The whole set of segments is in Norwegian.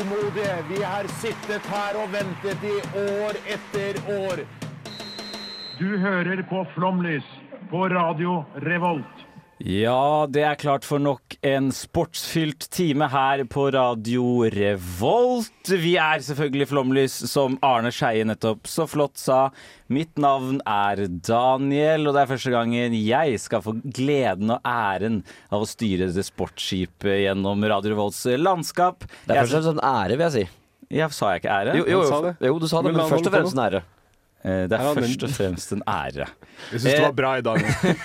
tålmodige. Vi har sittet her og ventet i år etter år. Du hører på Flomlys på Radio Revolt. Ja, det er klart for nok en sportsfylt time her på Radio Revolt. Vi er selvfølgelig Flomlys, som Arne Skeie nettopp så flott sa. Mitt navn er Daniel, og det er første gangen jeg skal få gleden og æren av å styre det sportsskipet gjennom Radio Revolts landskap. Det er først og fremst en ære, vil jeg si. Ja, sa jeg ikke ære? Jo, jo, jo, sa det. jo du sa det, Men men først og fremst en ære. Eh, Det er først og fremst en ære. Jeg syns det var bra i dag.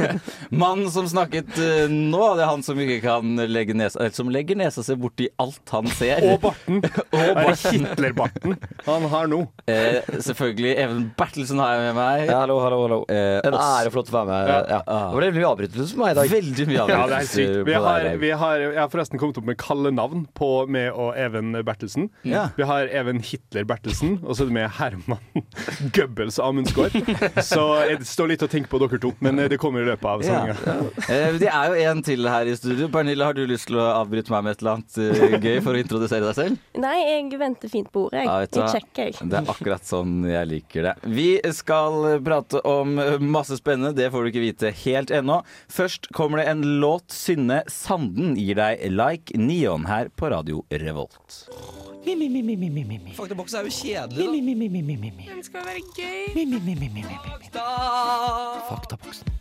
Mannen som snakket eh, nå, det er han som ikke kan legge nesa som legger nesa si borti alt han ser. Og barten. Og Hitler-barten han har nå. Eh, selvfølgelig. Even Bertelsen har jeg med meg. Ja, hallo, hallo, hallo. Eh, En ære flott å være med. Ja. Ja. Det ble mye avbrytelse for meg i dag. Veldig mye Ja, det er sykt. Vi har, vi har, jeg har forresten kommet opp med kallenavn på meg og Even Bertelsen. Ja. Vi har Even Hitler Bertelsen, og så er det med Herman Goebbels Amundsgaard. Så jeg står litt og tenker på dere to, men det kommer i løpet av Ja. sendinga. Eh, Det er jo en til her i studio. Pernille, har du lyst til å avbryte meg med et eller annet eh, gøy for å introdusere deg selv? Nei, jeg venter fint på ordet. Jeg, Ja, jeg sjekker, jeg. Det er akkurat sånn jeg liker det. Vi skal prate om masse spennende, det får du ikke vite helt ennå. Først kommer det en låt Synne Sanden gir deg Like Neon her på Radio Revolt. Faktaboks er jo kjedelig, da. Den skal være gøy. Faktaboksen.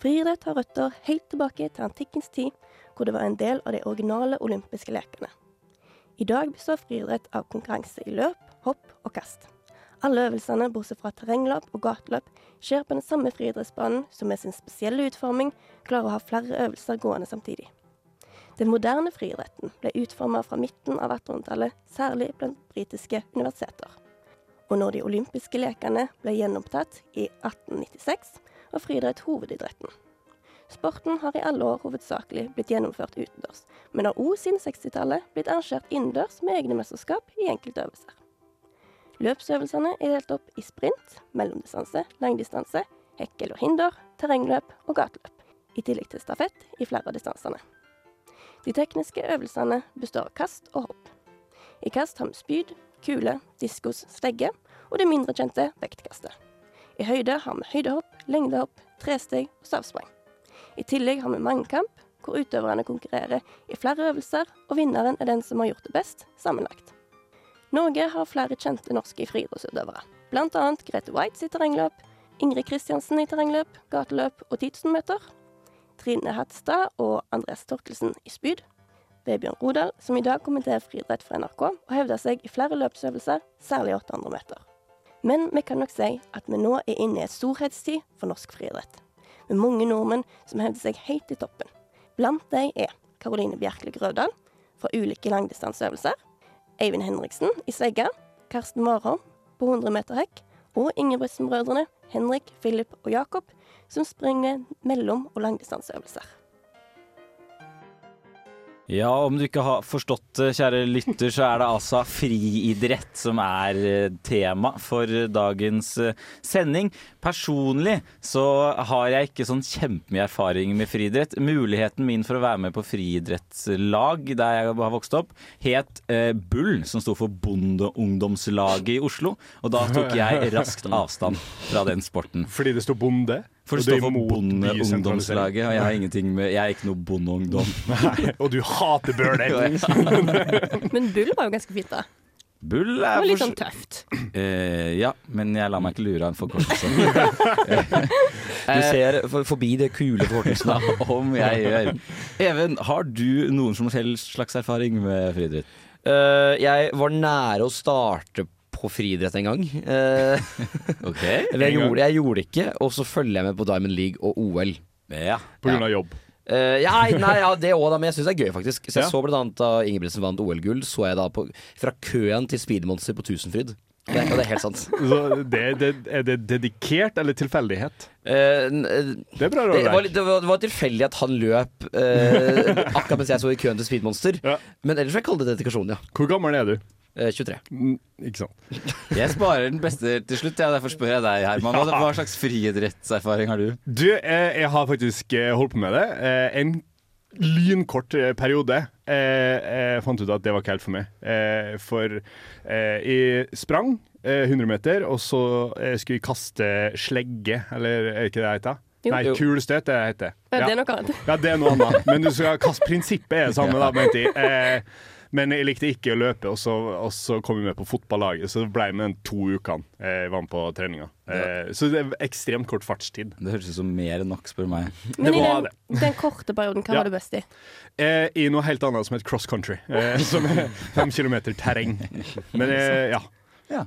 Friidrett har røtter helt tilbake til antikkens tid, hvor det var en del av de originale olympiske lekene. I dag består friidrett av konkurranse i løp, hopp og kast. Alle øvelsene, bortsett fra terrengløp og gateløp, skjer på den samme friidrettsbanen, som med sin spesielle utforming klarer å ha flere øvelser gående samtidig. Den moderne friidretten ble utformet fra midten av 1800-tallet, særlig blant britiske universiteter. Og når de olympiske lekene ble gjenopptatt i 1896, var friidrett hovedidretten. Sporten har i alle år hovedsakelig blitt gjennomført utendørs, men har òg siden 60-tallet blitt arrangert innendørs med egne mesterskap i enkeltøvelser. Løpsøvelsene er delt opp i sprint, mellomdistanse, langdistanse, hekkel og hinder, terrengløp og gateløp, i tillegg til stafett i flere av distansene. De tekniske øvelsene består av kast og hopp. I kast har vi spyd, kule, diskos, slegge og det mindre kjente vektkastet. I høyde har vi høydehopp, lengdehopp, tresteg og stavsprang. I tillegg har vi mangekamp, hvor utøverne konkurrerer i flere øvelser, og vinneren er den som har gjort det best sammenlagt. Norge har flere kjente norske friidrettsutøvere, bl.a. Grete Whites i terrengløp, Ingrid Kristiansen i terrengløp, gateløp og 10 000 meter, Trine Hatstad og Andres Torkelsen i spyd, Vebjørn Rodal, som i dag kommenterer friidrett for NRK og hevder seg i flere løpsøvelser, særlig 800 meter. Men vi kan nok si at vi nå er inne i et storhetstid for norsk friidrett, med mange nordmenn som hevder seg helt i toppen. Blant dem er Karoline Bjerkeli Grøvdal fra ulike langdistanseøvelser, Eivind Henriksen i Svegga, Karsten Warholm på 100 meter hekk, og Ingebrigtsen-brødrene Henrik, Philip og Jakob, som springer mellom- og langdistanseøvelser. Ja, om du ikke har forstått det, kjære lytter, så er det altså friidrett som er eh, tema for dagens eh, sending. Personlig så har jeg ikke sånn kjempemye erfaring med friidrett. Muligheten min for å være med på friidrettslag der jeg har vokst opp, het eh, Bull, som sto for Bondeungdomslaget i Oslo. Og da tok jeg raskt avstand fra den sporten. Fordi det sto bonde? For det står for. Bondeungdomslaget, og jeg har ingenting med Jeg er ikke noe bondeungdom. Nei, og du hater Bøhler! Men Bull var jo ganske fint, da. Bull Det er var litt sånn tøft. Eh, ja, men jeg lar meg ikke lure av en forkortelse. Du ser for, forbi det kule forkortelsen. Om jeg gjør. Even, har du noen som helst slags erfaring med friidrett? Uh, jeg var nære å starte på friidrett en gang. Eh, Ok. eller jeg gjorde, jeg gjorde det ikke, og så følger jeg med på Diamond League og OL. Ja. På grunn av jobb. Uh, ja, nei, ja, det òg, men jeg syns det er gøy, faktisk. Så jeg Ja. så blant annet da Ingebrigtsen vant OL-gull, så jeg da på, fra køen til Speedmonster på Tusenfryd. Det, og det er helt sant. Så det, det, er det dedikert eller tilfeldighet? Uh, eh, Det er bra det, var, råd. det, var, det var tilfeldig at han løp uh, akkurat mens jeg sto i køen til Speedmonster. Ja. Men ellers vil jeg kalle det dedikasjon, ja. Hvor gammel er du? Eh, 23. Mm, Ikke sant. Jeg sparer den beste til slutt, ja, derfor spør jeg deg, Herman. Hva, hva slags friidrettserfaring har du? Du, eh, jeg har faktisk eh, holdt på med det. Eh, En lynkort eh, periode. Eh, Jeg fant ut at det var ikke helt for meg. Eh, For eh, jeg sprang eh, 100 meter, og så eh, skulle jeg kaste slegge, eller er det ikke det det heter? Jo. Nei, kulstøt kulestøt det heter. Ja, Ja. det er noe annet. Ja, det er noe annet. Men du skal kaste prinsippet er det samme, da, mente jeg. Men jeg likte ikke å løpe, og så, og så kom jeg med på fotballaget. Så det ble med de to ukene jeg var med på treninga. Eh, så det er ekstremt kort fartstid. Det høres ut som mer enn nok, spør du meg. Men i var den, den korte perioden, hva Ja. var du best i? Eh, I noe helt annet som heter cross country, eh, som er fem kilometer terreng. Men eh, ja. Ja.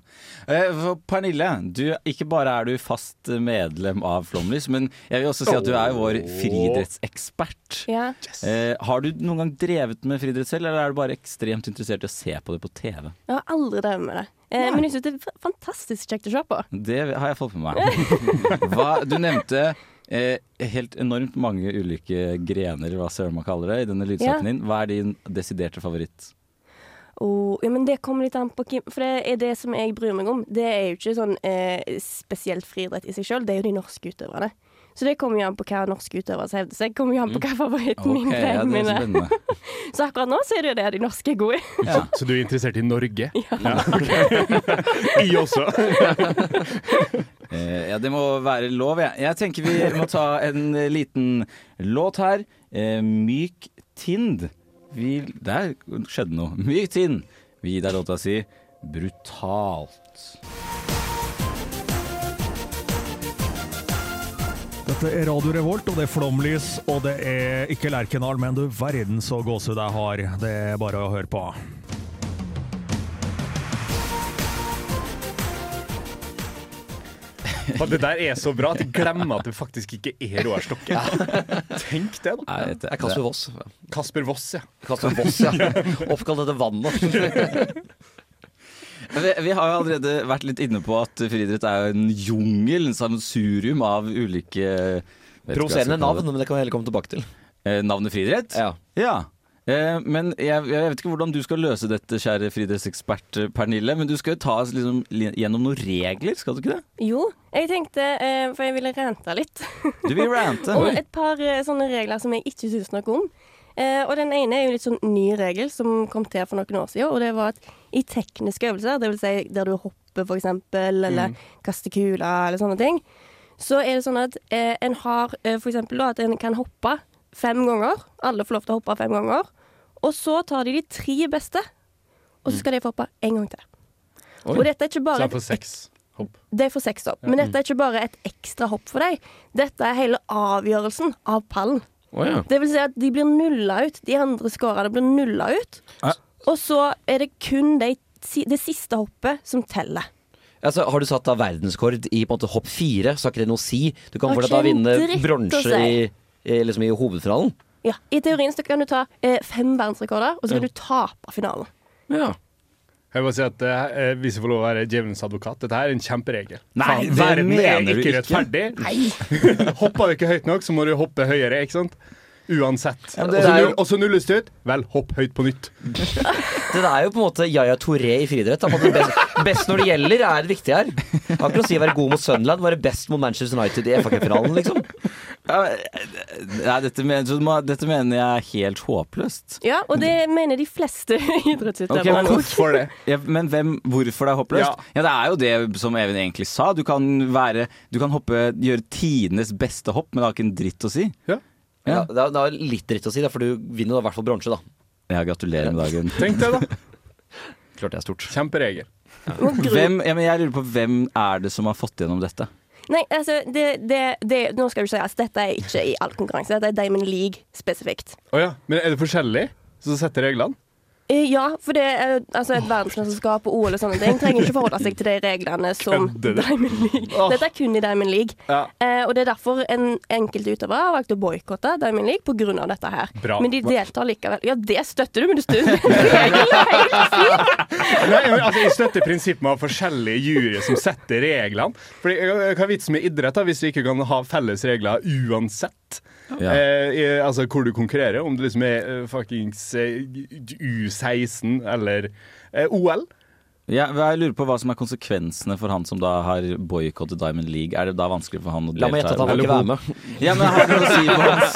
Eh, for Pernille, du, ikke bare er du fast medlem av Flomlys, men jeg vil også si at du er vår friidrettsekspert. Ja. Yes. har du noen gang drevet med friidrett selv, eller er du bare ekstremt interessert i å se på det på TV? Jeg har aldri drevet med det. Nei. men jeg syns det er fantastisk kjekt å se på. Det har jeg fått med meg. Hva, du nevnte eh, helt enormt mange ulike grener, hva søren man kaller det, i denne lydsaken Ja. din. Hva er din desiderte favoritt? Og, ja, men det kommer litt an på hvem For det er det som jeg bryr meg om. Det er jo ikke sånn eh, spesielt friidrett i seg sjøl, det er jo de norske utøverne. Så det kommer jo an på hva norske utøvere som hevder seg. Kommer jo an på hva favoritten min ja, mine. Så akkurat nå så er det jo det de norske er gode i. Ja. Så du er interessert i Norge? Ja. ok. I også. Eh, ja, det må være lov, jeg. Jeg tenker vi må ta en liten låt her. Eh, myk Tind. Vi, der skjedde noe. Mye Tind. Vi gir deg låta si Brutalt. Dette er Radio Revolt, og det er flomlys, og det er ikke Lerkendal, men du verden så gåsehud jeg har. Det er bare å høre på. Og det der er så bra at de glemmer at det faktisk ikke er Roar Stokke. Tenk det, da. Nei, det er Kasper Voss. Kasper Voss, ja. Kasper Voss, ja. Oppkalt etter vannet. Vi, vi har jo allerede vært litt inne på at friidrett er en jungel, en sammensurium av ulike Provoserende navn, men det kan vi heller komme tilbake til. Eh, navnet friidrett? Ja. Ja. Eh, men jeg, jeg vet ikke hvordan du skal løse dette, kjære friidrettsekspert eh, Pernille. Men du skal jo ta oss liksom gjennom noen regler, skal du ikke det? Jo, jeg tenkte, eh, for jeg ville rante litt, Du vil rante. og et par sånne regler som jeg ikke syns noe om. Og den ene er jo litt sånn ny regel som kom til for noen år siden, og det var at i tekniske øvelser, dvs. Si der du hopper eksempel, eller kaster kuler eller sånne ting, så er det sånn at en har f.eks. at en kan hoppe fem ganger. Alle får lov til å hoppe fem ganger. Og så tar de de tre beste, og så skal de få hoppe en gang til. Og dette er ikke Så bare han får seks hopp. de får seks hopp. Men dette er ikke bare et ekstra hopp for deg. Dette er hele avgjørelsen av pallen. Oh, ja. Det vil si at de blir nulla ut. De andre skårene blir nulla ut. Ja. Og så er det kun det, det siste hoppet som teller. Altså, har du satt da verdenskord i måte hopp fire, så har ikke det noe å si. Du kan fortsatt vinne bronse i, liksom i hovedfinalen. Ja, I teorien så kan du ta eh, fem verdensrekorder, og så kan du tape finalen. Ja. Jeg vil bare si at eh, Hvis jeg får lov å være djevelens advokat, dette her er en kjemperegel. Nei, Faen, det verden er mener du ikke rettferdig. Hopper du ikke høyt nok, så må du hoppe høyere, ikke sant? Uansett. Ja, og, så er null, og så nulles det ut. Vel, hopp høyt på nytt. Det er jo på en måte Yaya Touré i friidrett. Best, best når det gjelder, er det viktige her. Akkurat har ikke å si å være god mot Sunderland, være best mot Manchester United i FA-finalen, liksom. Ja, Nei, dette, mener, dette mener jeg er helt håpløst. Ja, og det mener de fleste idrettsutøvere. men. Hvorfor det? Ja, men hvem, hvorfor det er håpløst? Ja. Ja. Det er jo det som Even egentlig sa. Du kan, være, du kan hoppe, gjøre tidenes beste hopp, men det har ikke en dritt å si. Ja. Ja, det, er, det er litt dritt å si, da, for du vinner i hvert fall bronse, da. Ja, gratulerer med dagen. Tenk det, da. Klart det er stort. Kjemperegel. Hvem, ja, men jeg lurer på hvem er det som har fått gjennom dette? Nei, altså, det, det, det, nå skal du si at dette er ikke i all konkurranse. Dette er Diamond League spesifikt. Å ja. Men er det forskjellig som setter reglene? Eh, Ja, for det er altså et verdensmesterskap og OL og sånne ting trenger ikke forholde seg til de reglene som Diamond League. Dette er kun i Diamond League. Ja. Eh, og det er derfor en enkelte utøvere har valgt å boikotte Diamond League pga. dette her. Bra. Men de deltar likevel. Ja, det støtter du, men du støtter er. Nei, men, altså, jeg støtter prinsippet med å ha forskjellige juryer som setter reglene. Eh, Hva er vitsen med idrett da, hvis vi ikke kan ha felles regler uansett? Ja. Eh, i, altså hvor du konkurrerer, om det liksom er uh, fuckings uh, U16 eller uh, OL. Ja, jeg lurer på hva som er konsekvensene for han som da har boikottet Diamond League. Er det da vanskelig for han å delta? La meg gjette at han ikke være med. Ja, men Har det noe å si på hans,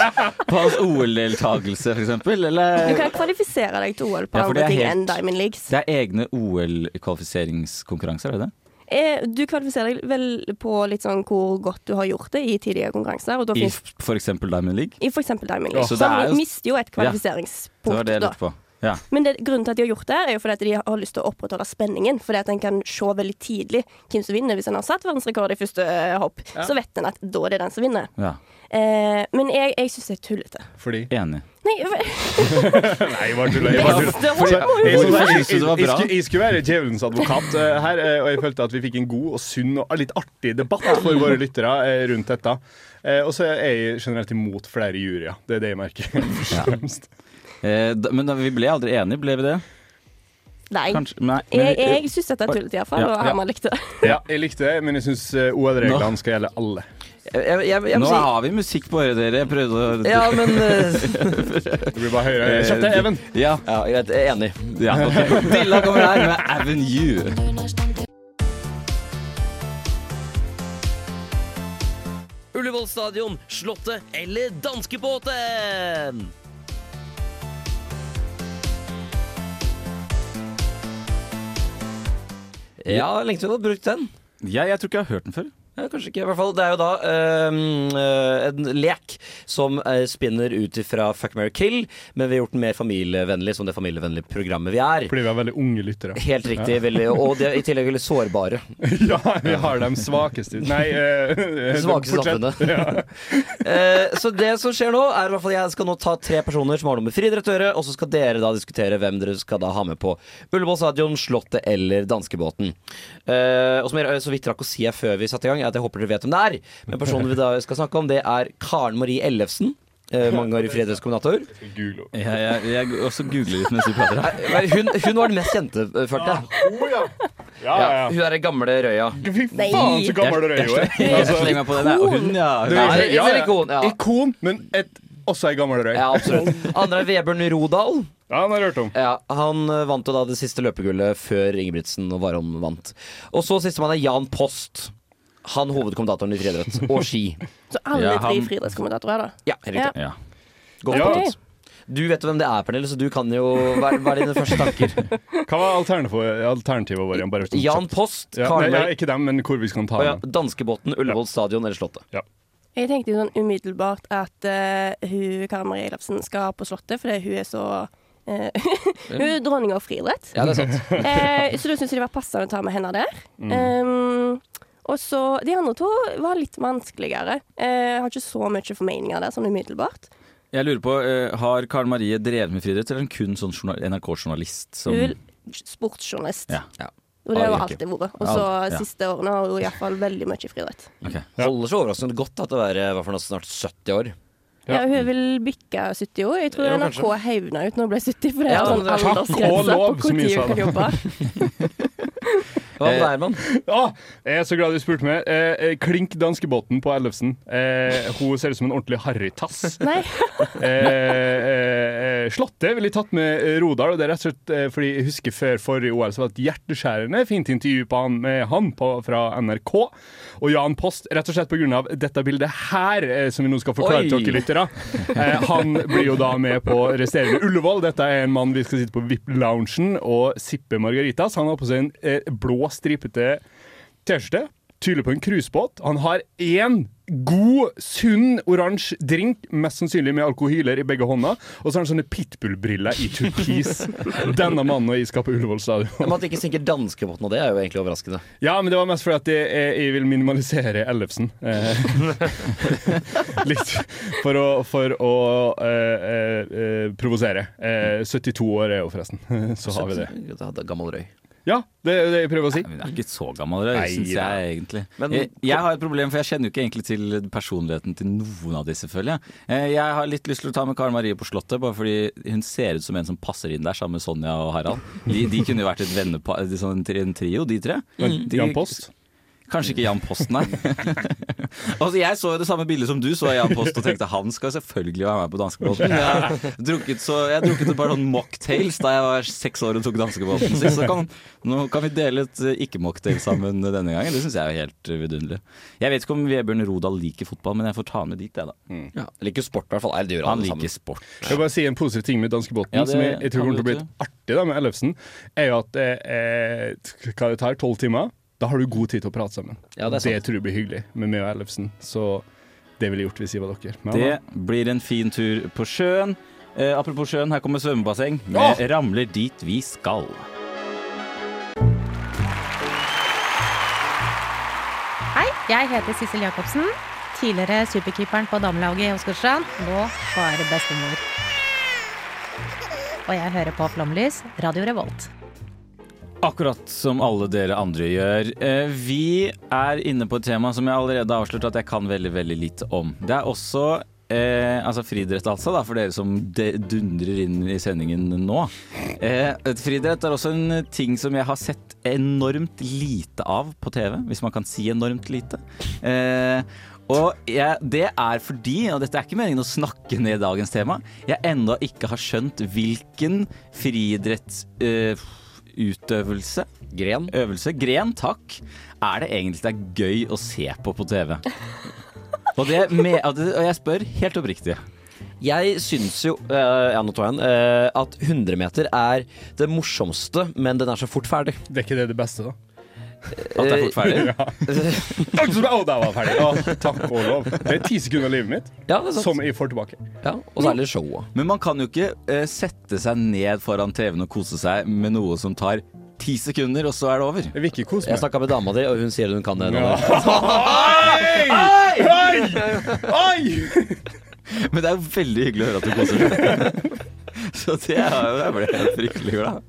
hans OL-deltakelse, f.eks.? Du Eller kan kvalifisere deg til OL på Ja, andre ting enn Diamond Leagues. Det er egne OL-kvalifiseringskonkurranser, er det det? Eh, Du kvalifiserer deg vel på litt sånn hvor godt du har gjort det i tidligere konkurranser. Og da I f.eks. Diamond League? I eksempel Diamond League. Så Så er jo- mister jo et Det var det jeg lurte på. Ja. Men det, grunnen til at de har gjort det, er jo fordi at de har lyst til å opprettholde spenningen. Fordi at en kan se veldig tidlig hvem som vinner. Hvis en har satt verdensrekord i første hopp, hopp, så vet en at da er det den som vinner. ja. Eh, men jeg, jeg syns det er tullete. Fordi Enig. Nei, Nei, bare tulla. Jeg, skulle, jeg skulle være djevelens advokat eh, her, eh, og jeg følte at vi fikk en god og sunn og litt artig debatt for våre lyttere eh, rundt dette. Eh, Og så er jeg generelt imot flere juryer. Det er det jeg merker. først og fremst. Eh, da, men da, vi ble aldri enige, ble vi det? Nei. Kanskje? Nei. men Jeg, vi- jeg syns dette er tullete, iallfall. Ja, Og ja. Likte det. Ja, jeg likte det, men jeg syns OL-reglene skal gjelde alle. Jeg, jeg, jeg, Nå si har vi musikk på øret, dere. Jeg prøvde å Ja, men eh, Det blir bare høyere. Kjapt deg, Even. Ja. Ja, jeg jeg er enig. ja. Dilla kommer her med Avenue. Ullevål stadion, Slottet eller Danskebåten? Ja, lenge siden du har brukt den. Ja, jeg tror ikke jeg har hørt den før. Ja, kanskje ikke, i hvert fall. Det er jo da eh, en lek som eh, spinner ut ifra Fuck, marry, kill, men vi har gjort den mer familievennlig, som det familievennlige programmet vi er. Fordi vi har veldig unge lyttere. Helt riktig, veldig, og de er i tillegg veldig sårbare. Ja, vi har de svakeste Nei, eh, Svakeste samfunnet. Ja. uh, så det som skjer nå, er i hvert fall jeg skal nå ta tre personer som har noe med friidrett å gjøre, og så skal dere da diskutere hvem dere skal da ha med på Ullevål stadion, Slottet eller danskebåten. Uh, og som jeg så vidt rakk å si her før vi satte i gang, at jeg håper dere vet hvem det er. Men personen vi da skal snakke om, det er Karen Marie Ellefsen. Eh, år i fredagskombinator. Jeg, jeg, jeg også googler litt mens vi prater. her. Hun, hun var den mest kjente, eh, følte jeg. Oh, ja. Ja, Ja, ja, hun er den gamle røya. Fy faen, så gammel røya er eh. Jeg Altså, slenger meg på den. Og hun, ja. Nei, ja, er ja. ikon, ja. Ikon, men et, også ei gammel røy. Ja, absolutt. Andre er Vebjørn Rodal. Ja, Han har jeg hørt om. Ja, Han eh, vant jo da det siste løpegullet før Ingebrigtsen og Warholm vant. Og så sistemann er Jan Post. Han hovedkommentatoren i friidrett og ski. Så alle Ja, tre han- friidrettskommentatorer, da. Ja, helt riktig. Ja. Godt Ja. Du vet hvem det er, Pernille, så du kan jo Hva er hva er dine første tanker? Hva var alternativet? Bare sånn Jan kjapt. Post, ja, nei, ja, Ikke dem, men hvor vi skal ta ja, dem. Danskebåten, Ullevål stadion eller Slottet. Jeg tenkte jo sånn umiddelbart at eh, hun Karen Marie Ellefsen skal på Slottet, fordi hun er så eh, Hun er dronning av friidrett. Ja, det er sant. Eh, så da syns jeg det var passende å ta med henne der. Um, og så De andre to var litt vanskeligere. Eh, Jeg har ikke så mye formeninger der, sånn umiddelbart. Jeg lurer på, eh, Har Karen Marie drevet med friidrett, eller er hun kun sånn NRK-journalist? Som... Hun er sportsjournalist. Ja. Ja. Og det har Ah, hun alltid vært. Og så Ja, ja. siste årene har hun iallfall veldig mye friidrett. Ok. Holder så overraskende godt at det var eh, hva for noe, snart 70 år. Ja. hun vil bikke 70 år. Jeg tror Ja, NRK hevna ut når hun ble 70, for det Ja, er sånn er- Takk og aldersgrense på tid hun kan jobbe. Hva med deg, mann? Ah, jeg er så glad du spurte meg. Eh, eh, klink danskebåten på Ellefsen. Eh, hun ser ut som en ordentlig harrytass. Nei. Eh, eh, eh, Slottet ville jeg tatt med Rodal, og det er rett og slett eh, fordi jeg husker før forrige OL så var det et hjerteskjærende fint intervju på han, med han på, fra NRK. Og Jan Post, rett og slett pga. dette bildet her, eh, som vi nå skal forklare Oi. til dere lyttere. Eh, han blir jo da med på resterende Ullevål. Dette er en mann vi skal sitte på VIP-loungen og sippe margaritas. Han har på seg en eh, blå, stripete T-skjorte. tydelig på en cruisebåt. Han har én god, sunn oransje drink, mest sannsynlig med alkohyler i begge hånda. Og så har han sånne pitbull-briller i turkis. Denne mannen og jeg skal på Ullevål stadion. At det ikke synker danskebåten, og det er jo egentlig overraskende. Ja, men det var mest fordi at jeg, jeg, vil minimalisere Ellefsen. Eh, litt for å, for å eh, eh, eh, provosere. Eh, 72 år er jo forresten, så har vi det. Gammel røy. Ja, det er det jeg prøver å si. Men det er ikke så gammel, det Nei, syns jeg egentlig. Men- jeg, jeg har et problem, for jeg kjenner jo ikke egentlig til personligheten til noen av disse, føler jeg. Eh, Jeg har litt lyst til å ta med Karen Marie på Slottet, bare fordi hun ser ut som en som passer inn der, sammen med Sonja og Harald. De, de kunne jo vært et vennepar, sånn, en trio, de tre. De, Jan Post. Kanskje ikke Jan Post, nei. altså, jeg så jo det samme bildet som du så Jan Post og tenkte han skal selvfølgelig være med på danskebåten. Jeg drukket, så, jeg drukket et par sånn mocktails da jeg var seks år og tok danskebåten. sist. så kan, nå kan vi dele et ikke-mocktail sammen denne gangen. Det syns jeg er helt vidunderlig. Jeg vet ikke om Vebjørn Rodal liker fotball, men jeg får ta han med dit, jeg, da. Ja, liker sport, i hvert fall. Nei, det gjør Han liker sammen. sport. Jeg vil bare si en positiv ting med danskebåten, Ja, det som jeg, jeg tror kommer til å bli litt artig da med Ellefsen, er jo at eh, eh, hva det tar, tolv timer, da har du god tid til å prate sammen. Ja, det er sant. tror jeg blir hyggelig med meg og Ellefsen. Så det ville jeg gjort hvis jeg var dere. Men, Det blir en fin tur på sjøen. Eh, apropos sjøen, her kommer svømmebasseng med 'Ramler dit vi skal'. Hei, jeg heter Sissel Jacobsen. Tidligere superkeeperen på damelaget i Åsgårdstrand. Nå bare bestemor. Og jeg hører på Flomlys, Radio Revolt. Akkurat som alle dere andre gjør. Eh, Vi er inne på et tema som jeg allerede har avslørt at jeg kan veldig veldig lite om. Det er også eh, altså friidrett, altså, da, for dere som dundrer inn i sendingen nå. Eh, friidrett er også en ting som jeg har sett enormt lite av på TV, hvis man kan si enormt lite. Eh, og jeg, det er fordi, og dette er ikke meningen å snakke ned dagens tema, jeg ennå ikke har skjønt hvilken friidrettsutøvelse eh, utøvelse, Gren. øvelse, gren, takk, er det egentlig det er gøy å se på på TV. Og, det med, og jeg spør helt oppriktig. Jeg syns jo uh, ja, jeg den, eh, at 100 meter er det morsomste, men den er så fort ferdig. Det er ikke det det beste, da? At det er fort ferdig. Å, der var jeg ferdig! Å, takk og lov. Det er ti sekunder av livet mitt Ja, det er sant. som jeg får tilbake. Ja, og så er det showet. Men man kan jo ikke eh, sette seg ned foran TV-en og kose seg med noe som tar ti sekunder, og så er det over. Jeg vil ikke kose Jeg meg. snakka med dama di, og hun sier hun kan det. nå. Oi! Oi! Oi! Men det er jo veldig hyggelig å høre at du koser deg. Så det er jo, jeg ble helt fryktelig glad.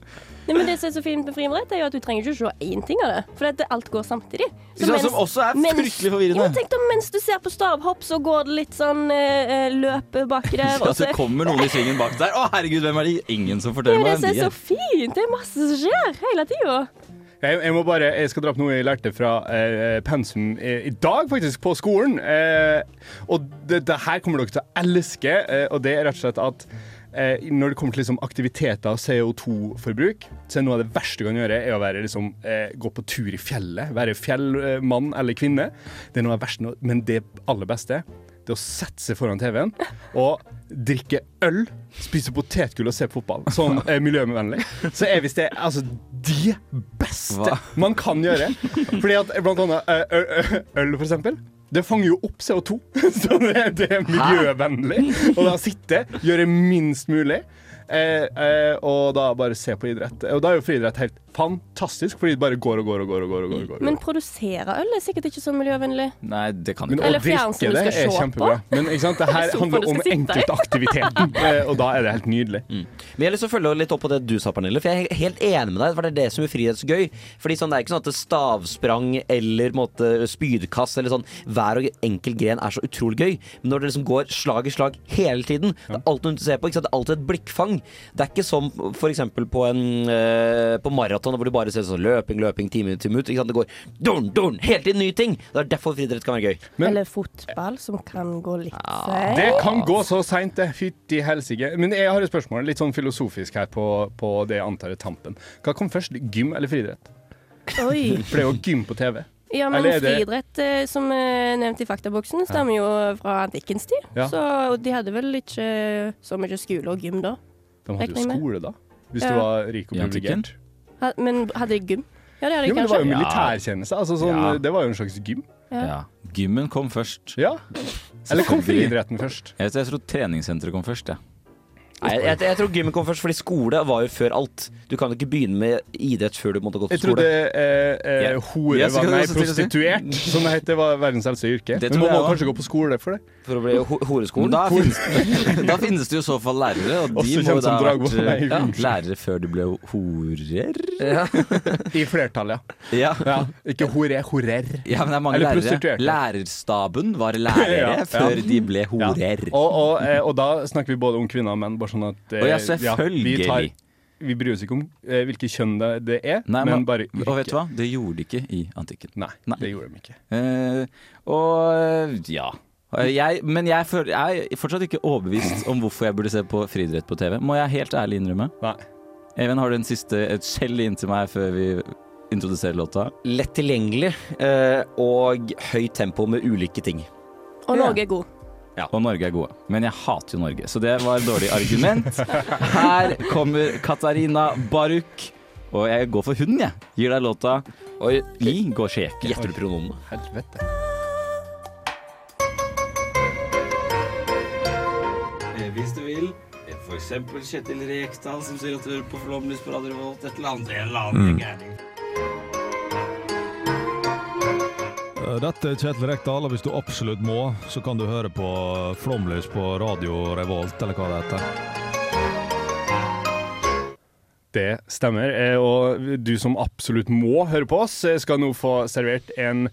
Nei, men Det som er så fint med friidrett, er jo at du trenger ikke å se én ting av det. For at alt går samtidig. Så mens- som også er fryktelig forvirrende. Ja, tenk da, mens du ser på stavhopp, så går det litt sånn eh, eh, løp baki der. det så- kommer noen i svingen bak der. Å herregud, hvem er de? Ingen som det er forteller jo det meg som hvem er så er. fint. Det er masse som skjer hele tida. Jeg, jeg må bare, jeg skal dra opp noe jeg lærte fra eh, pensum eh, i dag, faktisk, på skolen. Eh, og det, det her kommer dere til å elske, eh, og det er rett og slett at eh, når det kommer til liksom, aktiviteter og CO2-forbruk, så er noe av det verste du kan gjøre, er å være, liksom, eh, gå på tur i fjellet. Være fjellmann eller -kvinne. Det er noe av det verste, men det aller beste det er å sette seg foran TV-en og drikke øl, spise potetgull og se på fotball. Sånn eh, miljøvennlig. Så er visst det altså, det beste Hva? man kan gjøre. Fordi at blant annet eh, øl, for eksempel. Det fanger jo opp CO2, så det, det er miljøvennlig. Og da sitte, gjøre minst mulig, og da bare se på idrett. Og da er jo friidrett helt fantastisk, fordi det bare går og går og går. og går, og går, og går. Men produsere øl er sikkert ikke så miljøvennlig. Nei, det kan Men å Eller drikke fjernsyn du det skal er se kjempebra. på. Men ikke sant? det her handler om enkeltaktiviteten, eh, og da er det helt nydelig. Men jeg har lyst til å følge litt opp på det du sa, Pernille. For jeg er helt enig med deg. For det er det som er frihetsgøy. Fordi sånn, Det er ikke sånn at stavsprang eller måte, spydkast eller sånn hver og enkel gren er så utrolig gøy. Men når det liksom går slag i slag hele tiden, det er alt noe å se på. Ikke sant? Det er alltid et blikkfang. Det er ikke som f.eks. på en uh, På maraton hvor du bare ser sånn løping, løping, time til ut Ikke sant? Det går dorn, dorn, helt tiden nye ting. Det er derfor friidrett kan være gøy. Men- Eller fotball, som kan gå litt Det kan gå så seint, det. Fytti helsike. Men jeg har et spørsmål, litt sånn filosofisk her på, på det jeg antar er tampen. Hva kom først, gym eller friidrett? Oi. For det er jo gym på TV. Ja, men Eller friidrett, eh, som eh, nevnt i faktaboksen, stammer jo fra antikkens tid. Ja. Så de hadde vel ikke så mye skole og gym da. De hadde jo skole, da. Hvis Ja. du var rik og privilegert. Ha- Men hadde de gym? Ja, det hadde Jo, jeg men det var jo kanskje. militærtjeneste. Altså, sånn, Ja. Det var jo en slags gym. Ja. Ja. Gymmen kom først. Ja. Eller kom friidretten først? Jeg, jeg tror treningssenteret kom først, jeg. Nei, jeg, jeg, jeg tror gymmen kom først, fordi skole var jo før alt. Du kan jo ikke begynne med idrett før du måtte gå til skole. Jeg trodde eh, eh, hore Ja, var nei, prostituert, som det heter, var verdens eldste yrke. Det Men man må kanskje gå på skole for det. For å bli ho horeskolen. da finnes, da finnes det jo i så fall lærere, og de må da ha vært Nei, ja, lærere før du ble horer. Ja. I flertall, ja. Ikke hore, horer. ja, men det er mange Eller lærere. Lærerstaben var lærere før de ble horer. Og, og, eh, og da snakker vi både om kvinner og menn, bare sånn at eh, ja, vi, selvfølgelig. tar, vi bryr oss ikke om eh, hvilket kjønn det, det er, Nei, men men, bare og vet du hva? Det gjorde de ikke i antikken. Nei, Nei. det gjorde de ikke. Eh, og ja. Jeg, men jeg, føler, jeg er fortsatt ikke overbevist om hvorfor jeg burde se på friidrett på TV. Må jeg helt ærlig innrømme. Nei. Even, har du en siste et skjell inn til meg før vi introduserer låta? Lett tilgjengelig eh, og høyt tempo med ulike ting. Og Norge er god. Og Norge er gode. Men jeg hater jo Norge, så det var et dårlig argument. Her kommer Katarina Baruk. Og jeg går for hunden, jeg. Gir deg låta Oi, I går sjeke. Gjetter du pronomene? Helvete. Hvis du vil. For eksempel Kjetil Rekdal som sier at du hører på Flåmlys på Radio Revolt. Et eller annet, en eller annen gærning. Dette er Kjetil Rekdal, og hvis du absolutt må, så kan du høre på Flomlys på Radio Revolt, eller hva det heter. Det stemmer. eh, Og du som absolutt må høre på oss, eh, skal nå få servert en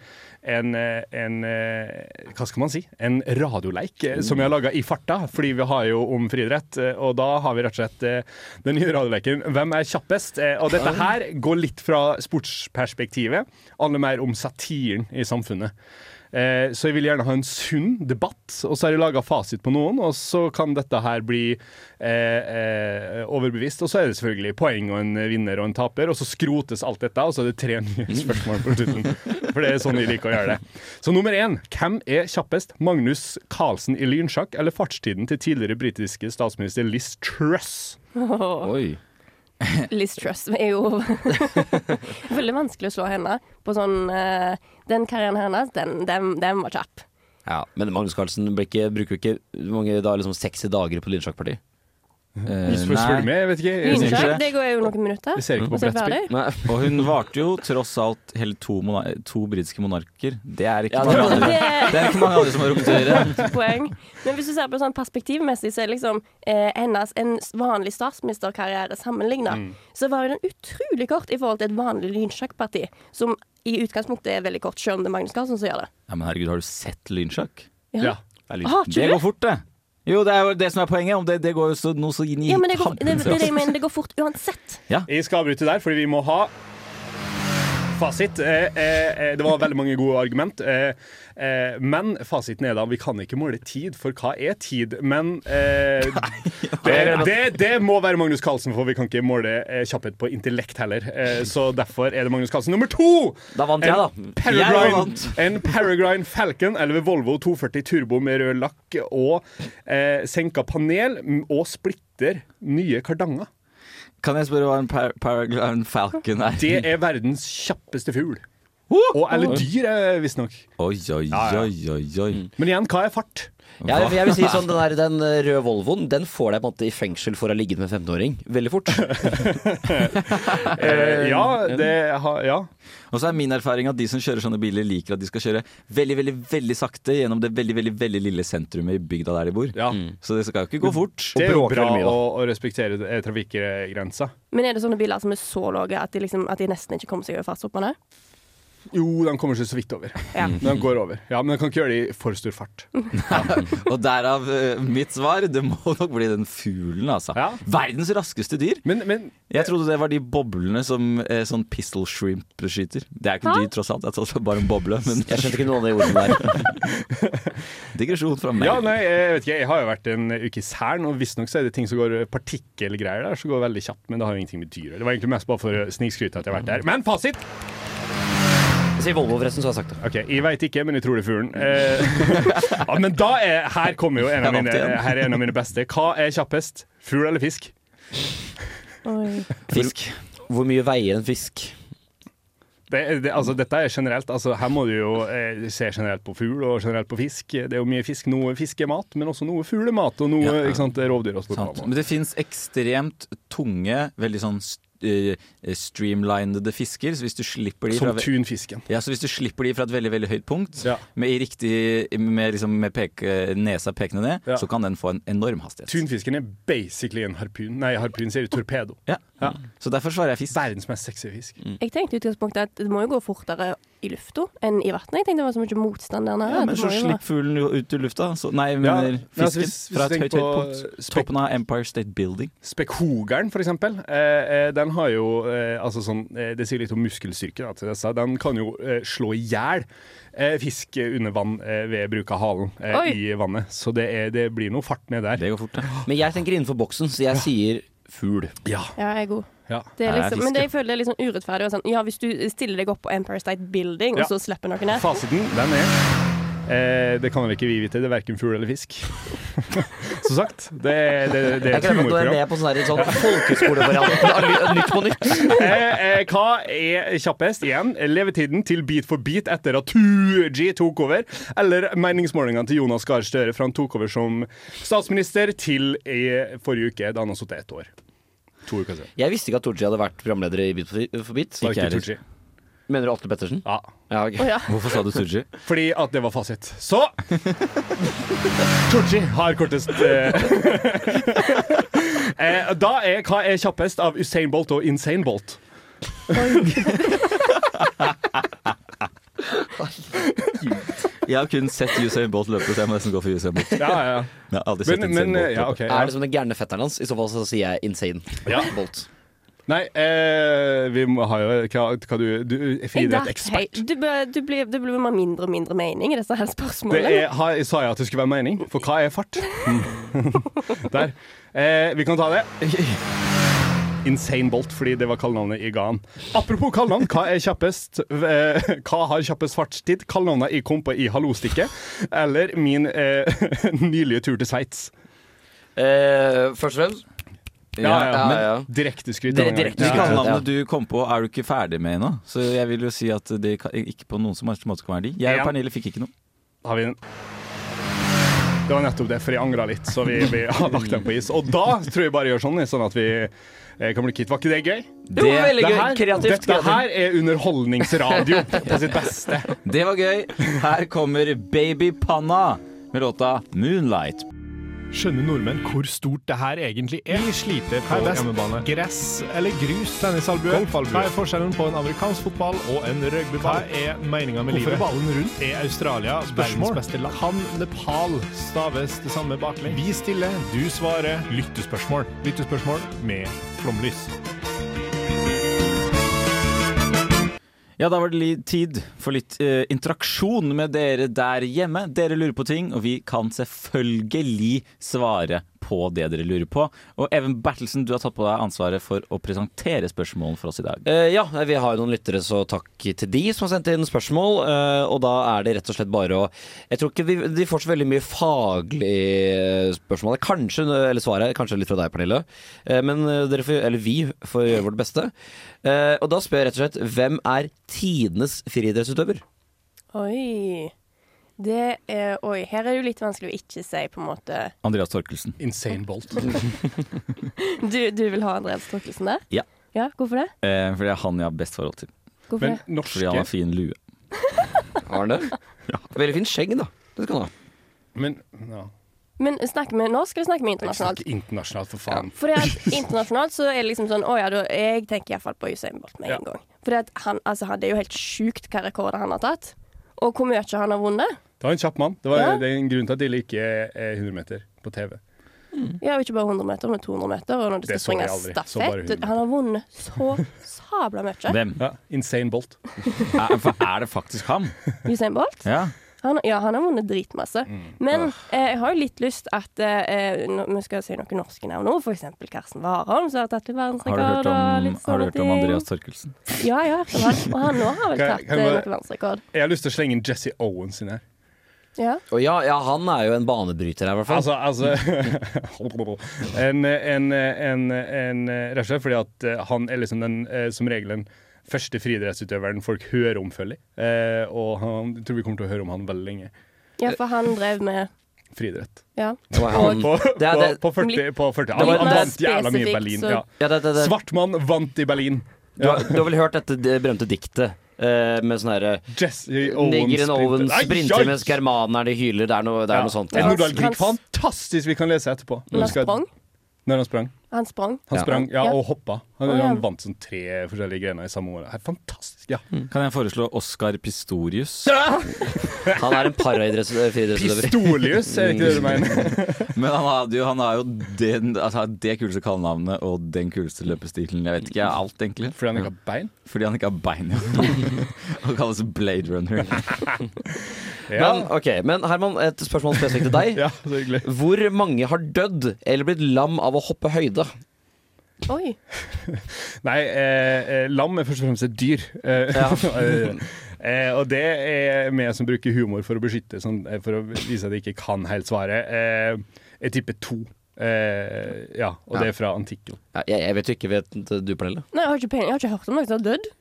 en, eh, en eh, Hva skal man si? En radioleik eh, som vi har laga i farta, fordi vi har jo om friidrett. Og da har vi rett og slett den nye radioleken Hvem er kjappest? Og dette her går litt fra sportsperspektivet. Handler mer om satiren i samfunnet. Så jeg vil gjerne ha en sunn debatt, og så har jeg laga fasit på noen, og så kan dette her bli eh, overbevist. Og så er det selvfølgelig poeng og en vinner og en taper, og så skrotes alt dette, og så er det tre nye spørsmål på slutten. For det er sånn vi liker å gjøre det. Så nummer én. Hvem er kjappest? Magnus Carlsen i lynsjakk eller fartstiden til tidligere britiske statsminister Liz Truss? Oi. Liz Truss er jo veldig vanskelig å slå henne på sånn eh, Den karrieren hennes, den, den, den var kjapp. Ja, Men Magnus Carlsen ikke, bruker jo ikke mange da, liksom 60 dager på lynsjakkparti. Eh, Hvis du jeg vet ikke. Jeg, det går jo noen minutter. jeg ser ikke på så er det brettspill. ferdig. Og hun varte jo tross alt hele to, monar to britiske monarker. Det er ikke Ja, mange det- andre Det- Det er ikke mange andre som har gjøre. poeng. Men hvis du ser på sånn perspektivmessig, så er liksom eh, hennes en vanlig statsministerkarriere sammenligna, så var jo den utrolig kort i forhold til et vanlig lynsjakkparti, som i utgangspunktet er veldig kort, selv om det er Magnus Carlsen som gjør det. Ja, men herregud, har du sett lynsjakk? Ja. Har ikke Det du? går fort, det. Jo, det er jo det som er poenget. Om det, det går jo så, noe så inn i Ja, men det, går, det, det, det, men det går fort uansett. Jeg skal avbryte der, fordi vi må ha fasit. Eh, eh, eh, det var veldig mange gode argument. Eh, eh, men fasiten er da vi kan ikke måle tid, for hva er tid? Men eh, det, det, det må være Magnus Carlsen, for vi kan ikke måle eh, kjapphet på intellekt heller. Eh, så derfor er det Magnus Carlsen nummer to! Da vant jeg, da. Peregrine, vant. en Peregrine Falcon eller Volvo 240 Turbo med rød lakk og eh, senka panel og splitter nye kardanger. Kan jeg spørre hva en par Falcon er? Det er verdens kjappeste fugl. Og, eller dyr, eh, visstnok. Oi, oi, Ja, ja. oi, oi, oi. Men igjen, hva er fart? Ja, for jeg vil si sånn, Den, der, den røde Volvoen Den får deg på en måte i fengsel for å ha ligget med en 15-åring veldig fort. Eh, ja, det har Ja. Og så er min erfaring at de som kjører sånne biler, liker at de skal kjøre veldig, veldig veldig sakte gjennom det veldig veldig, veldig lille sentrumet i bygda der de bor. ja. Så det skal jo ikke gå fort. Det er jo bra mye, å, å respektere eh, trafikkgrensa. Men er det sånne biler som er så lave at de, liksom, at de nesten ikke kommer seg over fartshoppene? Jo, de kommer seg så vidt over. Ja. De går over. Ja, Men de kan ikke gjøre det i for stor fart. Og derav eh, mitt svar. Det må nok bli den fuglen, altså. Ja. Verdens raskeste dyr. Men, men Jeg trodde det var de boblene som eh, sånn pistol shrimp skyter. Det er ikke dyr, tross alt. Det er bare en boble. Men Jeg skjønte ikke noe av de ordene der. digresjon fra meg. ja, nei, jeg vet ikke. Jeg har jo vært en uke i Særen, og visstnok så er det ting som går partikkelgreier der, som går veldig kjapt. Men det har jo ingenting med dyr å gjøre. Det var egentlig mest bare for å snikskryte at jeg har vært der. Men fasit! Si Volvo, forresten, så har jeg sagt det. OK, jeg veit ikke, men jeg tror det er fuglen. Eh, ja, men da er Her kommer jo en av mine, her er en av mine beste. Hva er kjappest? Fugl eller fisk? Oi. Fisk. Hvor mye veier en fisk? Det, det, altså, dette er generelt. Altså, her må du jo eh, se generelt på fugl og generelt på fisk. Det er jo mye fisk. Noe fiskemat, men også noe fuglemat og noe Ja. ikke sant, rovdyr. Og Men det fins ekstremt tunge, veldig sånn streamlinede fisker. Så hvis du slipper de Som fra, tunfisken. ja, så hvis du slipper de fra et veldig veldig høyt punkt, Ja. med, i riktig, med, liksom, med peke, nesa pekende ned, Ja. så kan den få en enorm hastighet. Tunfisken er basically en harpun. Nei, harpun sier torpedo. Ja. Ja. Så derfor svarer jeg fisk. Verdens mest sexy fisk. Jeg tenkte i utgangspunktet at det må jo gå fortere i lufta enn i vannet. Jeg tenkte det var så mye motstand der nede. Ja, men så slipper slipp fuglen ut i lufta. Så, nei, jeg mener men altså, fisken hvis- hvis fra et høyt, høyt på punkt. Toppen av Empire State Building. Spekkhogeren, for eksempel, eh, eh, den har jo eh, altså sånn, eh, Det sier litt om muskelstyrke. Til disse. Den kan jo eh, slå i hjel eh, fisk under vann eh, ved bruk av halen eh, i vannet. Så det, er, det blir noe fart ned der. Det går fort, ja. Men jeg tenker innenfor boksen, så jeg sier fugl. Ja. Ja, jeg er god. ja. Det er liksom, men det jeg føler det er litt sånn urettferdig. Sånn, ja, hvis du stiller deg opp på Empire State Building, Ja. og så slipper noen ned Fasiten, den er eh, Det kan vel ikke vi vite. Det er verken fugl eller fisk. Som sagt. Det, er- det, det er Jeg glemmer at du er med på sånn der, sånn folkehøyskolevariant Nytt på nytt. Eh, eh, hva er kjappest? Igjen, levetiden til Beat for beat etter at 2G tok over, eller meningsmålingene til Jonas Gahr Støre fra han tok over som statsminister til i forrige uke, da han har sittet ett år. To uker siden. Jeg visste ikke at Tooji hadde vært programleder i Beat for beat. Ikke ikke 2G. Mener du Atle Pettersen? Ja. Ja, ok. Å ja. Hvorfor sa du Tooji? Fordi at det var fasit. Så Tooji har kortest eh, eh, Da er hva er kjappest av Usain Bolt og Insane Bolt? Jeg har kun sett Usain Bolt løpe, så jeg må nesten gå for Usain Bolt. Ja, ja, ja. Jeg har aldri sett Men, Usain men Bolt ja, løpe. OK. Ja. Er det som den gærne fetteren hans? I så fall så sier jeg insane. Ja. Bolt. Nei, eh, vi må ha jo hva, hva du Du er et ekspert. Du, du blir, med blir bare mindre og mindre mening i disse her Det spørsmålene. er, har, sa jeg at det skulle være mening? For hva er fart? Der. Eh, vi kan ta det. Insane Bolt, fordi det var kallenavnet i Gan. Apropos kallenavn, hva er kjappest eh, Hva har kjappest fartstid? Kallenavnet jeg kom på i Hallo-stikket, eller min eh, nylige tur til Sveits? Eh, først og fremst Ja, ja, ja, men ja. direkte kallenavnene du kom på, er du ikke ferdig med ennå. Så jeg vil jo si at det kan, ikke på noen som helst måte kan være de. Jeg Ja. og Pernille fikk ikke noe. Har vi den? Det var nettopp det, for jeg angra litt, så vi, vi har lagt den på is. Og da tror jeg bare gjør sånn, sånn at vi eh, kan bli kvitt. Var ikke det gøy? Jo, veldig Det gøy. her, Kreativt. dette her er underholdningsradio på sitt beste. Det var gøy. Her kommer Babypanna med låta 'Moonlight'. Skjønner nordmenn hvor stort det her egentlig er? Vi sliter på hjemmebane. Gress eller grus? Tennisalbue? Hva er forskjellen på en amerikansk fotball og en rugbyball? Hva er meninga med livet? Hvorfor er ballen rundt? Er Australia verdens beste land? Kan Nepal staves det samme baklengs? Vi stiller, du svarer. Lyttespørsmål. Lyttespørsmål med flomlys. Ja, da var det litt tid for litt uh, interaksjon med dere der hjemme. Dere lurer på ting, og vi kan selvfølgelig svare på det dere lurer på. Og Even Bertelsen, du har tatt på deg ansvaret for å presentere spørsmålene for oss i dag. Uh, ja, vi har jo noen lyttere, så takk til de som har sendt inn spørsmål. Uh, og da er det rett og slett bare å Jeg tror ikke vi, de får så veldig mye faglig spørsmål. Kanskje, eller svaret, kanskje litt fra deg, Pernille. Uh, men eh, dere får, eller vi får gjøre vårt beste. Eh, og da spør jeg rett og slett hvem er tidenes friidrettsutøver? Oi. Det er Oi, her er det jo litt vanskelig å ikke si, på en måte Andreas Torkelsen. Insane Bolt. Du, du vil ha Andreas Torkelsen der? Ja. Ja, Hvorfor det? Eh, fordi det er han jeg har best forhold til. Hvorfor Men det? Fordi han har fin lue. Har han det? Veldig fint skjegg, da. Det skal han ha. Men ja. Men snakker vi norsk, eller snakker vi Jeg internasjonalt? snakker internasjonalt, for faen. Fordi at internasjonalt så er det liksom sånn Å ja, da, jeg tenker iallfall på Usain Bolt med Ja. en gang. For han, altså, han- det er jo helt sjukt hva rekorder han har tatt. Og hvor mye han har vunnet. Det var en kjapp mann. Det, var, Ja. det er en grunn til at de liker eh, 100 meter på TV. Ja, og ikke bare 100 meter, men 200 meter. Og når de Det skal så springe stafett 100. Han har vunnet så sabla mye. Hvem? Ja, Insane Bolt. Er, er det faktisk ham? Usain Bolt? Ja. Han, ja, han har vunnet dritmasse. Mm. Men eh, jeg har jo litt lyst at eh, når, Vi skal si noen norske navn nå. For eksempel Karsten Warholm, som har tatt litt Har du hørt om, og litt har du hørt om ting. Andreas Torkelsen? Ja, ja. Og han, nå har vel tatt kan jeg eh, bare- noen verdensrekord. Jeg har lyst til å slenge inn Jesse Owens inn her. Ja. Og ja, ja, han er jo en banebryter her, i hvert fall. Altså, altså en, en, en, en, Rett og slett fordi at eh, han er liksom den, eh, som regel den første friidrettsutøveren folk hører om, føler jeg. Eh, og han, jeg tror vi kommer til å høre om han veldig lenge. Ja, for han drev med Friidrett. Ja. Det var han- På, på, Det er det- på 40, på 40. Han, han vant jævla mye i Berlin. Ja. Ja. Svart mann vant i Berlin. Du, har, du har vel hørt dette det berømte diktet eh, med sånn herre Nigeren Owens Ai, sprinter ai! mens germanerne hyler. Det er noe, det er noe sånt. En Ja. Nordahl-Grieg. Fantastisk! Vi kan lese etterpå. Han sprang. Når han sprang. Han sprang. Han sprang, ja, Ja. og hoppa. Han, oh, ja. han vant sånn tre forskjellige grener i samme år. Er Fantastisk. ja Kan jeg foreslå Oscar Pistorius? Han er en paraidrettsutøver. Pistolius, er vet ikke det du mener? Men han, har, jo, han har jo den, altså, det kuleste kallenavnet og den kuleste løpestilen. Jeg vet ikke, alt egentlig. Fordi han ikke har bein? Fordi han ikke har bein, ja. han kalles Blade Runner. Men, ok, men Herman, et spørsmål spesifikt til deg. Ja, så hyggelig. Hvor mange har dødd eller blitt lam av å hoppe høyde? Oi. Nei, eh, eh, lam er først og fremst et dyr. Eh, eh, og det er vi som bruker humor for å beskytte, sånn, eh, for å vise at jeg ikke kan helt svaret. Eh, jeg tipper to. Eh, ja, og det er fra antikken. Ja, jeg, jeg vet jo ikke, vet du, Pernille? Nei, jeg har ikke. Jeg har ikke hørt om noen som har dødd.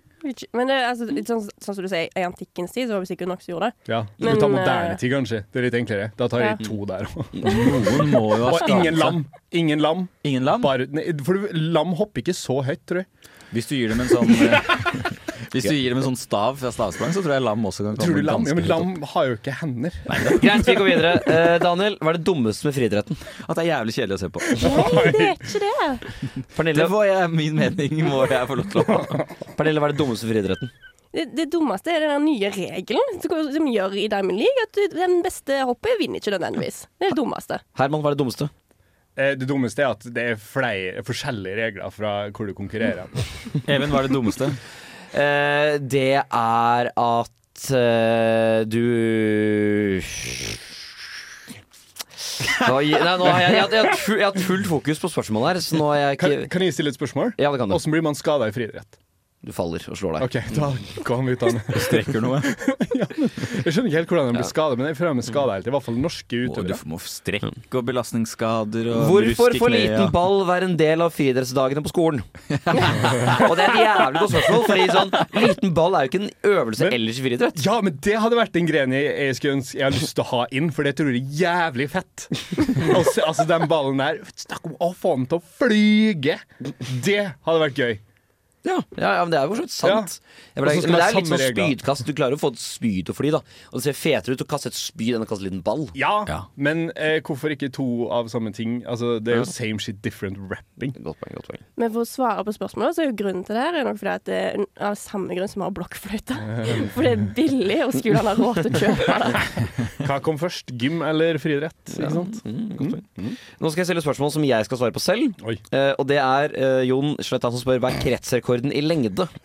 Men det, altså, sånn, sånn som du sier, i antikkens tid så var det sikkert noen som gjorde det. Ja, Du Men, tar eh, moderne tid, kanskje. Det er litt enklere. Da tar jeg Ja. to der òg. Noen må jo ha Og ingen lam. Ingen lam. Ingen lam? Bare, nei, for lam hopper ikke så høyt, tror jeg. Hvis du gir dem en sånn eh, Hvis du gir dem en sånn stav fra stavsprang, så tror jeg lam også kan Tror komme du lam? Ja, men høyt opp. lam har jo ikke hender. Greit, vi går videre. Eh, Daniel, hva er det dummeste med friidretten? At det er jævlig kjedelig å se på. Nei, det er ikke det. Pernille, Det var jeg, min mening må jeg få lov til å ha. Pernille, hva er det dummeste med friidretten? Det, det dummeste er den der nye regelen som som gjør i Diamond League at du- den beste hoppet vinner ikke nødvendigvis. Det er det dummeste. Herman, hva er det dummeste? Eh, Det dummeste er at det er flere forskjellige regler fra hvor du konkurrerer. Even, hva er det dummeste? Uh, det er at uh, du nå, nei, nå har jeg, jeg, har- jeg, jeg har hatt fullt fokus på spørsmålet her, så nå har jeg Kan, ikke kan jeg stille et spørsmål? Ja, det kan du. Hvordan blir man skada i friidrett? Du faller og slår deg. OK, da kom vi av den. Strekker noe? Jeg skjønner ikke helt hvordan den blir skadet, men jeg føler er skada helt. I hvert fall norske utøvere. du må strekke strekk og belastningsskader og Hvorfor får liten ball være en del av friidrettsdagene på skolen? og det er et jævlig godt spørsmål, Fordi sånn, liten ball er jo ikke en øvelse Men- ellers i friidrett. Ja, men det hadde vært en gren jeg, jeg skulle ønske jeg har lyst til å ha inn, for det tror jeg er jævlig fett. altså, altså den ballen der Snakk om å få den til å flyge! Det hadde vært gøy. Ja, ja, ja, men det er jo for så vidt sant. Ja, men, det, men det er litt sånn spydkast. Du klarer å få et spyd til å fly, da. Og det ser fetere ut å kaste et spyd enn å kaste en liten ball. Ja, Ja. men eh, hvorfor ikke to av samme ting? Altså, det er jo same shit, different rapping. Godt poeng. godt poeng Men for å svare på spørsmålet, så er jo grunnen til det her er nok fordi at det er av samme grunn som vi har blokkfløyte. For det er billig, og skolen har råd til å kjøpe det. Hva kom først, gym eller friidrett? Ikke sant? Mm, Mm. poeng. Nå skal jeg stille spørsmål som jeg skal svare på selv. Eh, og det er eh, Jon Sletta som spør hva er kretsrekorden i lengde.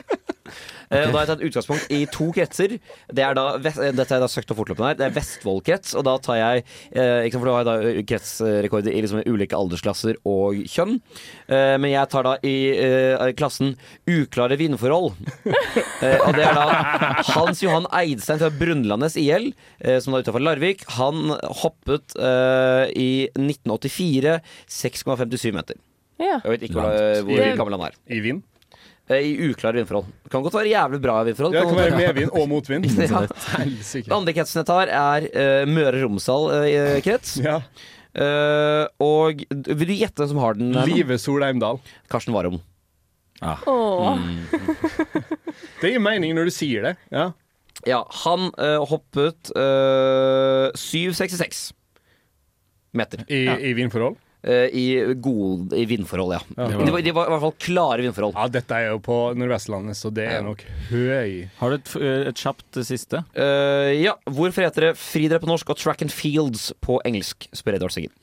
Okay. Da har jeg tatt utgangspunkt i to kretser. Det er da, eh, dette er da søkt og fortløpende her. Det er Vestfold-krets, og da tar jeg eh, ikke For da har jeg da kretsrekorder i liksom ulike aldersklasser og kjønn. Eh, men jeg tar da i eh, klassen uklare vindforhold. Eh, og det er da Hans Johan Eidstein fra Brunlandes IL, eh, som da er utenfor Larvik. Han hoppet eh, i 1984 6,57 meter. Ja. Jeg vet ikke hvor, hvor gammel han er. I vind? Eh, I uklare vindforhold. Det Kan godt være jævlig bra vindforhold. Ja, det kan være være medvind og motvind. Ja. Den andre kretsen jeg tar, er uh, Møre og Romsdal-krets. Ja. og vil du gjette hvem som har den? Live Solheim Dahl. Karsten Warholm. Åh. Det gir mening når du sier det. Ja. Ja, han eh, hoppet eh, 7,66 meter. I, i vindforhold? Eh, I, god, I vindforhold, ja. Ja. De, var, de var i hvert fall klare vindforhold. Ja, dette er jo på Nordvestlandet, så det er nok høy. Har du et, et kjapt siste? Uh, ja, Hvorfor heter det friidrett på norsk og track and fields på engelsk? spør Edvard Siggen.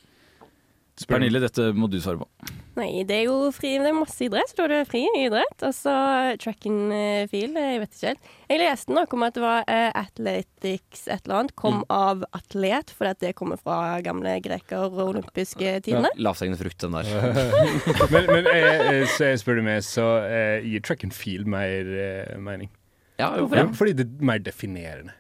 Pernille, dette må du svare på. Nei, det er jo fri, det er masse idrett, så da er det fri idrett. Altså track and eh, field, jeg vet ikke helt. Jeg leste noe om at det var uh, athletics et eller annet, kom av atlet, fordi at det kommer fra gamle greker og olympiske tidene. Lavthengende frukt, den der. men men jeg, jeg, så jeg spør du meg, så uh, gir track and field mer uh, mening. Ja, hvorfor Ja, det? fordi det er mer definerende.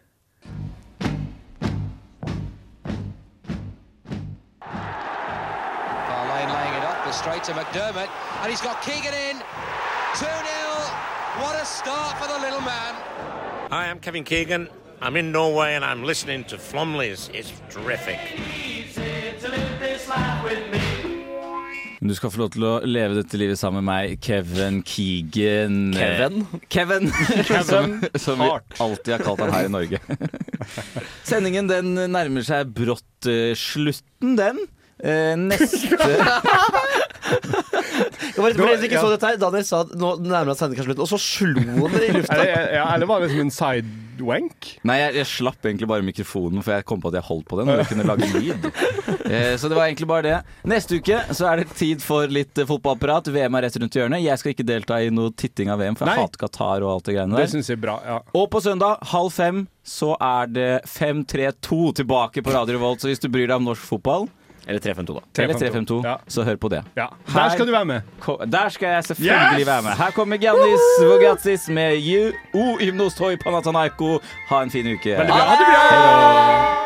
Straight to McDermott, and he's got Keegan in. 2 0. What a start for the little man. Hi, I'm Kevin Keegan. I'm in Norway and I'm listening to Flomleys. It's terrific. Du skal få lov til å leve dette livet sammen med meg, Kevin Keegan. Kevin? Kevin, som, som vi alltid har kalt han her i Norge. Sendingen den nærmer seg brått eh, slutten, den. Eh, neste for dere som ikke så dette her Daniel sa at nå nærmer seg sendinga slutten, og så slo han det i lufta. Eller, ja, eller var det som en sidewank? Nei, jeg, jeg slapp egentlig bare mikrofonen, for jeg kom på at jeg holdt på den. Og jeg kunne lage lyd eh, Så det var egentlig bare det. Neste uke så er det tid for litt fotballapparat. fotballprat. VM er rett rundt hjørnet. Jeg skal ikke delta i noe titting av VM, for jeg Nei. hater Qatar og alt det greiene Det synes jeg er bra. ja Og på søndag halv fem så er det 5-3-2 tilbake på Radio Revolt. Så hvis du bryr deg om norsk fotball Eller 352, da. Eller 3-5-2, Ja. så hør på det. Ja. Der skal du være med. Ko- Der skal jeg selvfølgelig Yes! være med. Her kommer Giannis Vogatsis med You O Ymnostoi Panathanaiko. Ha en fin uke. Veldig bra. Ha det bra!